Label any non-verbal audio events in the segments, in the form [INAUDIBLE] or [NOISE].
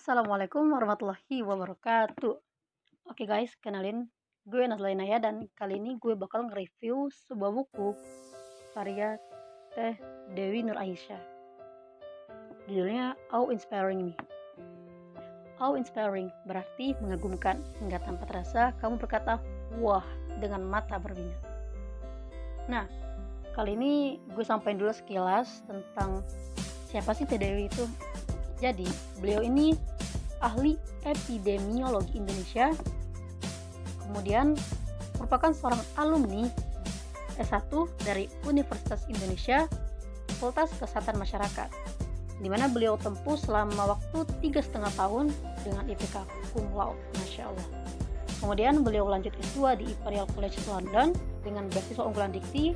Assalamualaikum warahmatullahi wabarakatuh. Oke guys, kenalin gue Nazla Inaya dan kali ini gue bakal nge-review sebuah buku karya Teh Dewi Nur Aisyah. Judulnya How Inspiring Me. How inspiring berarti mengagumkan hingga tanpa terasa kamu berkata wah dengan mata berminat. Nah, kali ini gue sampaikan dulu sekilas tentang siapa sih Teh Dewi itu jadi, beliau ini ahli epidemiologi Indonesia, kemudian merupakan seorang alumni S1 dari Universitas Indonesia, Fakultas Kesehatan Masyarakat, di mana beliau tempuh selama waktu tiga setengah tahun dengan IPK cum laude, Masya Allah. Kemudian beliau lanjut S2 di Imperial College London dengan beasiswa unggulan dikti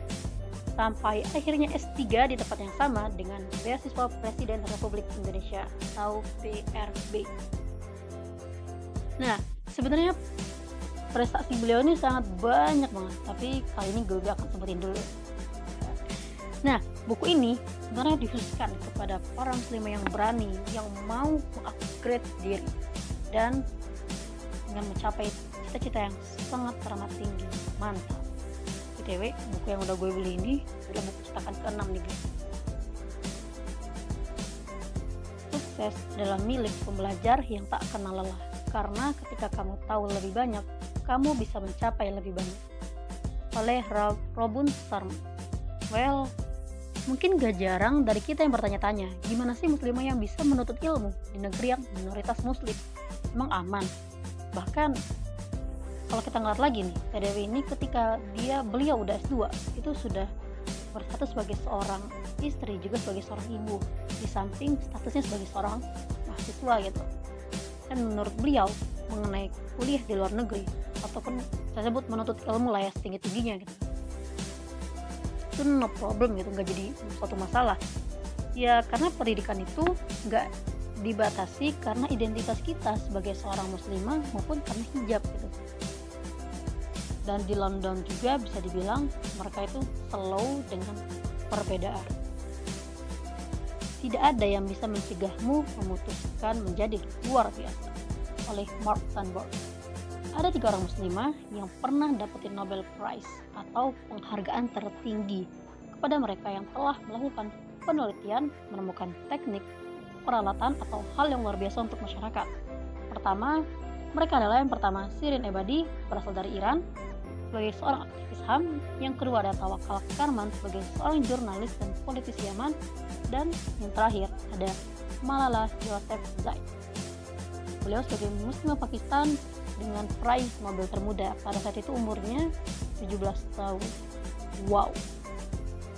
sampai akhirnya S3 di tempat yang sama dengan beasiswa Presiden Republik Indonesia atau PRB. Nah, sebenarnya prestasi beliau ini sangat banyak banget, tapi kali ini gue akan sebutin dulu. Nah, buku ini sebenarnya dikhususkan kepada para muslimah yang berani, yang mau mengupgrade diri dan dengan mencapai cita-cita yang sangat teramat tinggi. Mantap. BTW buku yang udah gue beli ini adalah buku cetakan ke-6 nih guys. Sukses adalah milik pembelajar yang tak kenal lelah. Karena ketika kamu tahu lebih banyak kamu bisa mencapai lebih banyak. Oleh Robun Sharma well mungkin gak jarang dari kita yang bertanya-tanya gimana sih muslimah yang bisa menuntut ilmu di negeri yang minoritas muslim? Emang aman? Bahkan kalau kita ngeliat lagi nih TDW ini ketika dia beliau udah S2 itu sudah bersatu sebagai seorang istri juga sebagai seorang ibu. Di samping statusnya sebagai seorang mahasiswa gitu. Dan menurut beliau mengenai kuliah di luar negeri ataupun saya sebut menuntut ilmu lah ya setinggi tingginya gitu. Itu no problem gitu nggak jadi suatu masalah. Ya karena pendidikan itu nggak dibatasi karena identitas kita sebagai seorang muslimah maupun karena hijab gitu dan di London juga bisa dibilang mereka itu slow dengan perbedaan. Tidak ada yang bisa mencegahmu memutuskan menjadi luar biasa oleh Mark Sandberg ada tiga orang muslimah yang pernah dapetin Nobel Prize atau penghargaan tertinggi kepada mereka yang telah melakukan penelitian menemukan teknik peralatan atau hal yang luar biasa untuk masyarakat. Pertama mereka adalah yang pertama Sirin Ebadi berasal dari Iran sebagai seorang aktivis HAM, yang kedua ada Tawakal Karman sebagai seorang jurnalis dan politisi Yaman, dan yang terakhir ada Malala Yousafzai. Beliau sebagai muslimah Pakistan dengan peraih Nobel termuda pada saat itu umurnya 17 tahun. Wow.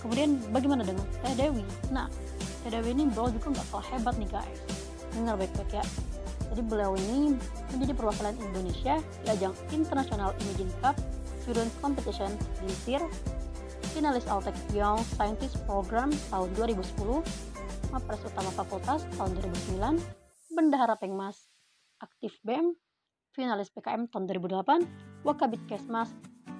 Kemudian bagaimana dengan Teh Dewi? Nah, Teh Dewi ini beliau juga nggak kalah hebat nih guys. Dengar baik-baik ya. Jadi beliau ini menjadi perwakilan Indonesia di ajang International Imaging Cup Student Competition di finalis Altek Young Scientist Program tahun 2010, Mapres Utama Fakultas tahun 2009, Bendahara Pengmas, Aktif BEM, finalis PKM tahun 2008, Wakabit Kesmas,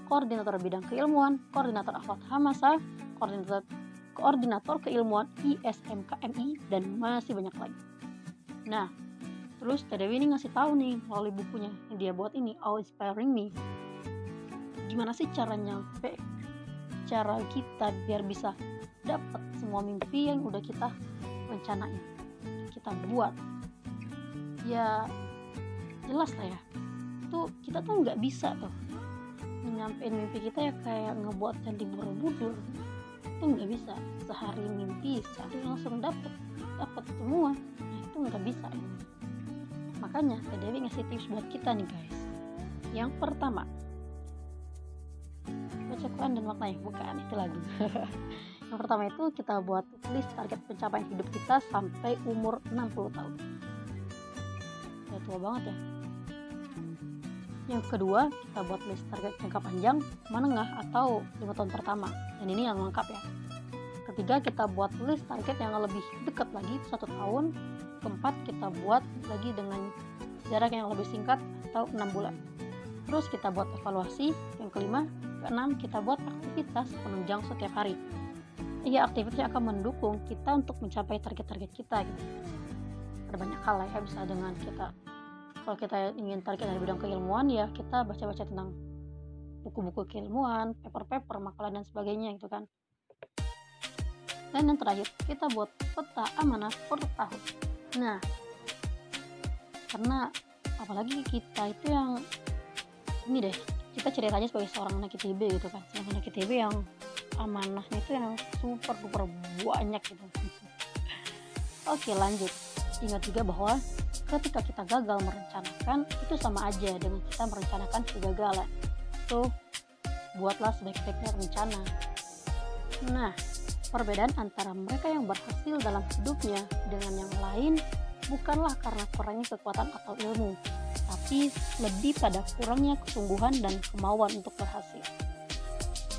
Koordinator Bidang Keilmuan, Koordinator Akhlak Hamasa, Koordinator Koordinator Keilmuan ISMKMI, dan masih banyak lagi. Nah, terus Dewi ini ngasih tahu nih melalui bukunya yang dia buat ini, All Inspiring Me gimana sih cara nyampe cara kita biar bisa dapat semua mimpi yang udah kita rencanain kita buat? Ya jelas lah ya. Itu kita tuh nggak bisa tuh nyampein mimpi kita ya kayak ngebuat candi borobudur itu nggak bisa. Sehari mimpi sehari langsung dapet dapet semua. Nah itu nggak bisa. Ya. makanya Teh Dewi ngasih tips buat kita nih guys. Yang pertama dan maknanya bukan itu lagu [LAUGHS] yang pertama itu kita buat list target pencapaian hidup kita sampai umur 60 tahun. Ya tua banget ya. Yang kedua kita buat list target jangka panjang menengah atau lima tahun pertama. Dan ini yang lengkap ya. Ketiga kita buat list target yang lebih dekat lagi satu tahun. Keempat kita buat lagi dengan jarak yang lebih singkat atau enam bulan. Terus kita buat evaluasi. Yang kelima keenam kita buat aktivitas penunjang setiap hari iya aktivitas yang akan mendukung kita untuk mencapai target-target kita gitu ada banyak hal ya bisa dengan kita kalau kita ingin tarik dari bidang keilmuan ya kita baca-baca tentang buku-buku keilmuan, paper-paper, makalah dan sebagainya gitu kan. Dan yang terakhir, kita buat peta amanah per tahun. Nah, karena apalagi kita itu yang ini deh, kita ceritanya sebagai seorang anak ITB gitu kan, seorang anak ITB yang amanahnya itu yang super duper banyak gitu. [LAUGHS] Oke lanjut, ingat juga bahwa ketika kita gagal merencanakan itu sama aja dengan kita merencanakan kegagalan. Itu buatlah sebaik-baiknya rencana. Nah perbedaan antara mereka yang berhasil dalam hidupnya dengan yang lain bukanlah karena kurangnya kekuatan atau ilmu tapi lebih pada kurangnya kesungguhan dan kemauan untuk berhasil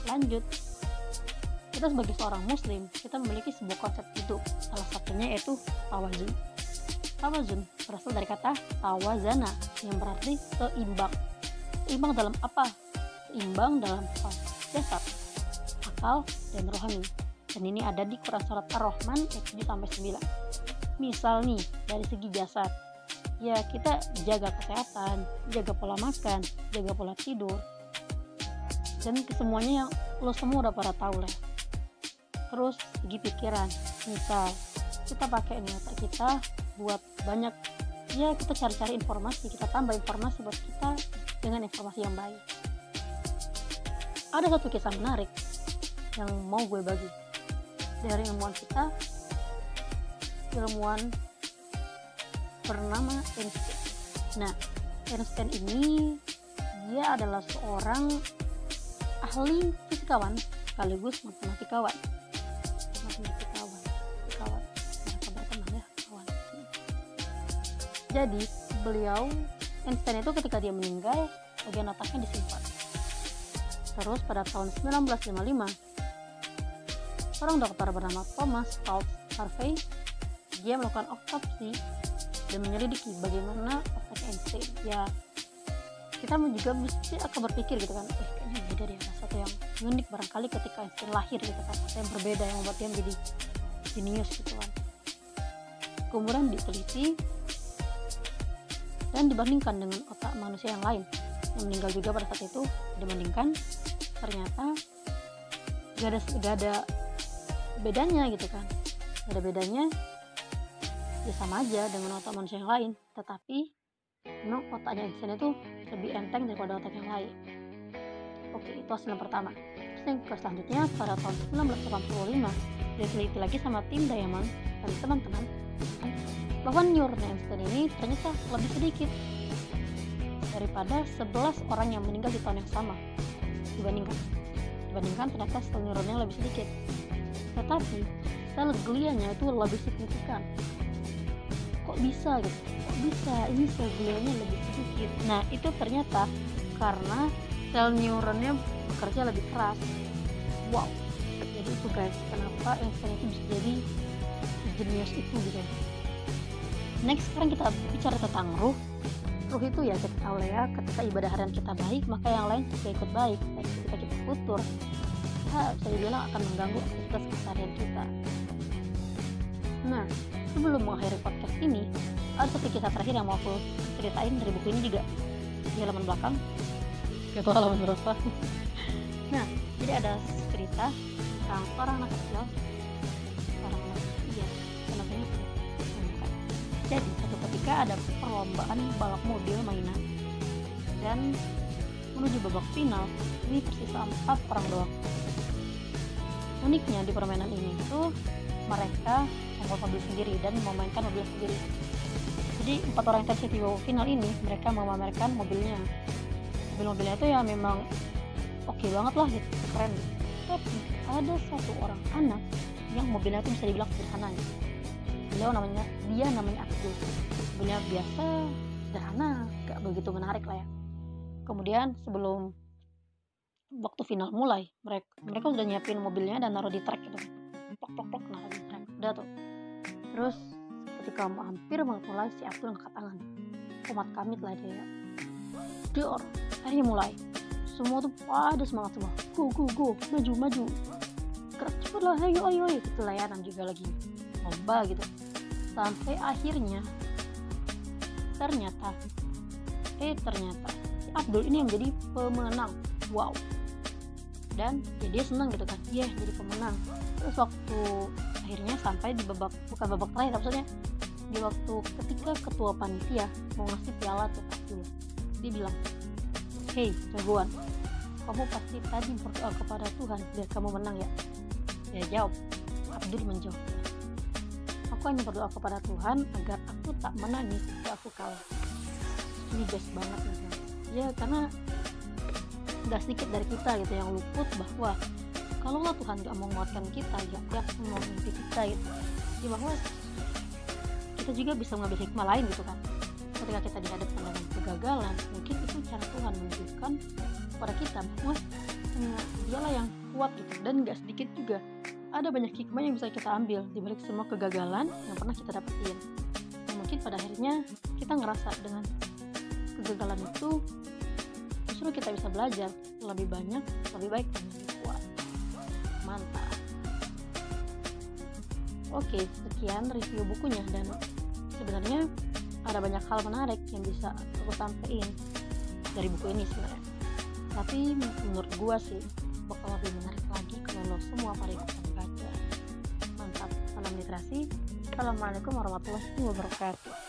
lanjut kita sebagai seorang muslim kita memiliki sebuah konsep hidup salah satunya yaitu tawazun Tawazun berasal dari kata tawazana yang berarti seimbang. Seimbang dalam apa? Seimbang dalam hal jasad, akal, dan rohani. Dan ini ada di Quran Surat Ar-Rahman ayat 7 sampai 9. Misal nih, dari segi jasad, ya kita jaga kesehatan, jaga pola makan, jaga pola tidur, dan kesemuanya yang lo semua udah pada tahu lah. Terus segi pikiran, misal kita pakai nih otak kita buat banyak ya kita cari-cari informasi kita tambah informasi buat kita dengan informasi yang baik. Ada satu kisah menarik yang mau gue bagi. Dari ilmuwan kita ilmuwan bernama Einstein nah Einstein ini dia adalah seorang ahli fisikawan sekaligus matematikawan. Jadi beliau Einstein itu ketika dia meninggal bagian otaknya disimpan. Terus pada tahun 1955 seorang dokter bernama Thomas Charles Harvey dia melakukan otopsi dan menyelidiki bagaimana otak Einstein. Ya kita juga mesti akan berpikir gitu kan, eh kayaknya beda deh satu yang unik barangkali ketika Einstein lahir gitu kan, atau yang berbeda yang membuat dia menjadi jenius gitu kan. Kemudian diteliti dan dibandingkan dengan otak manusia yang lain yang meninggal juga pada saat itu dibandingkan ternyata gak ada gak ada bedanya gitu kan gak ada bedanya ya sama aja dengan otak manusia yang lain. Tetapi memang otaknya Einstein itu lebih enteng daripada otak yang lain. Oke itu hasil yang pertama. Terus yang selanjutnya pada tahun 1985 diteliti lagi sama tim Diamond dan teman-teman. Bahwa neuron Einstein ini ternyata lebih sedikit daripada 11 orang yang meninggal di tahun yang sama. Dibandingkan dibandingkan ternyata sel neuronnya lebih sedikit. Tetapi sel glianya itu lebih signifikan kok bisa gitu? Kok bisa? Ini sel glianya lebih sedikit. Nah itu ternyata karena sel neuronnya bekerja lebih keras. Wow. Jadi itu guys kenapa Einstein itu bisa jadi jenius itu gitu. Next sekarang kita bicara tentang ruh. Ruh itu ya kita tahu ya ketika ibadah harian kita baik maka yang lain juga ikut baik. Dan ketika kita futur ya bisa dibilang akan mengganggu aktivitas keseharian kita. Nah sebelum mengakhiri podcast ini ada satu kisah terakhir yang mau aku ceritain dari buku ini juga. Di halaman belakang. Itu halaman berapa. [LAUGHS] Nah jadi ada cerita tentang seorang anak kecil. Jadi satu ketika ada perlombaan balap mobil mainan. Dan menuju babak final ini tersisa empat orang doang. Uniknya di permainan ini itu mereka membuat mobil sendiri dan memainkan mobil sendiri. Jadi empat orang yang tersisa di final ini mereka memamerkan mobilnya. Mobil-mobilnya itu ya memang oke okay banget lah gitu, keren. Tapi ada satu orang anak yang mobilnya itu bisa dibilang sederhana beliau namanya dia namanya Abdul. Beliau biasa sederhana gak begitu menarik lah ya. Kemudian sebelum waktu final mulai mereka mereka udah nyiapin mobilnya dan naruh di trek gitu. Plok plok plok naruh di trek. Udah tuh terus ketika mau hampir mulai si Abdul ngangkat tangan umat kami telah dia dior akhirnya mulai. Semua tuh pada semangat semua. Go go go maju maju. Gerak cepet lah ayo ayo ayo. Gitu layanan juga lagi lomba gitu. Sampai akhirnya ternyata eh ternyata si Abdul ini yang jadi pemenang. Wow. Dan ya dia senang gitu kan. Iya jadi pemenang. Terus waktu akhirnya sampai di babak bukan babak terakhir maksudnya di waktu ketika ketua panitia mau ngasih piala tuh Abdul dia bilang hei jagoan kamu pasti tadi berdoa kepada Tuhan biar kamu menang ya. Dia jawab Abdul menjawab aku hanya berdoa kepada Tuhan agar aku tak menangis ketika aku kalah. Ini best banget ya karena nggak sedikit dari kita gitu yang luput bahwa kalau lah Tuhan gak menguatkan kita ya dia mau mimpi kita gitu. Ya bahwa kita juga bisa mengambil hikmah lain gitu kan. Ketika kita dihadapkan dengan kegagalan mungkin itu cara Tuhan menunjukkan kepada kita bahwa hmm, dialah yang kuat gitu. Dan gak sedikit juga ada banyak hikmah yang bisa kita ambil di balik semua kegagalan yang pernah kita dapetin. Dan mungkin pada akhirnya kita ngerasa dengan kegagalan itu justru kita bisa belajar lebih banyak lebih baik oke sekian review bukunya dan sebenarnya ada banyak hal menarik yang bisa aku sampaikan dari buku ini sebenarnya. Tapi menurut gua sih bakal lebih menarik lagi kalau lo semua pada ikutan baca mantap. Salam literasi. Assalamualaikum warahmatullahi wabarakatuh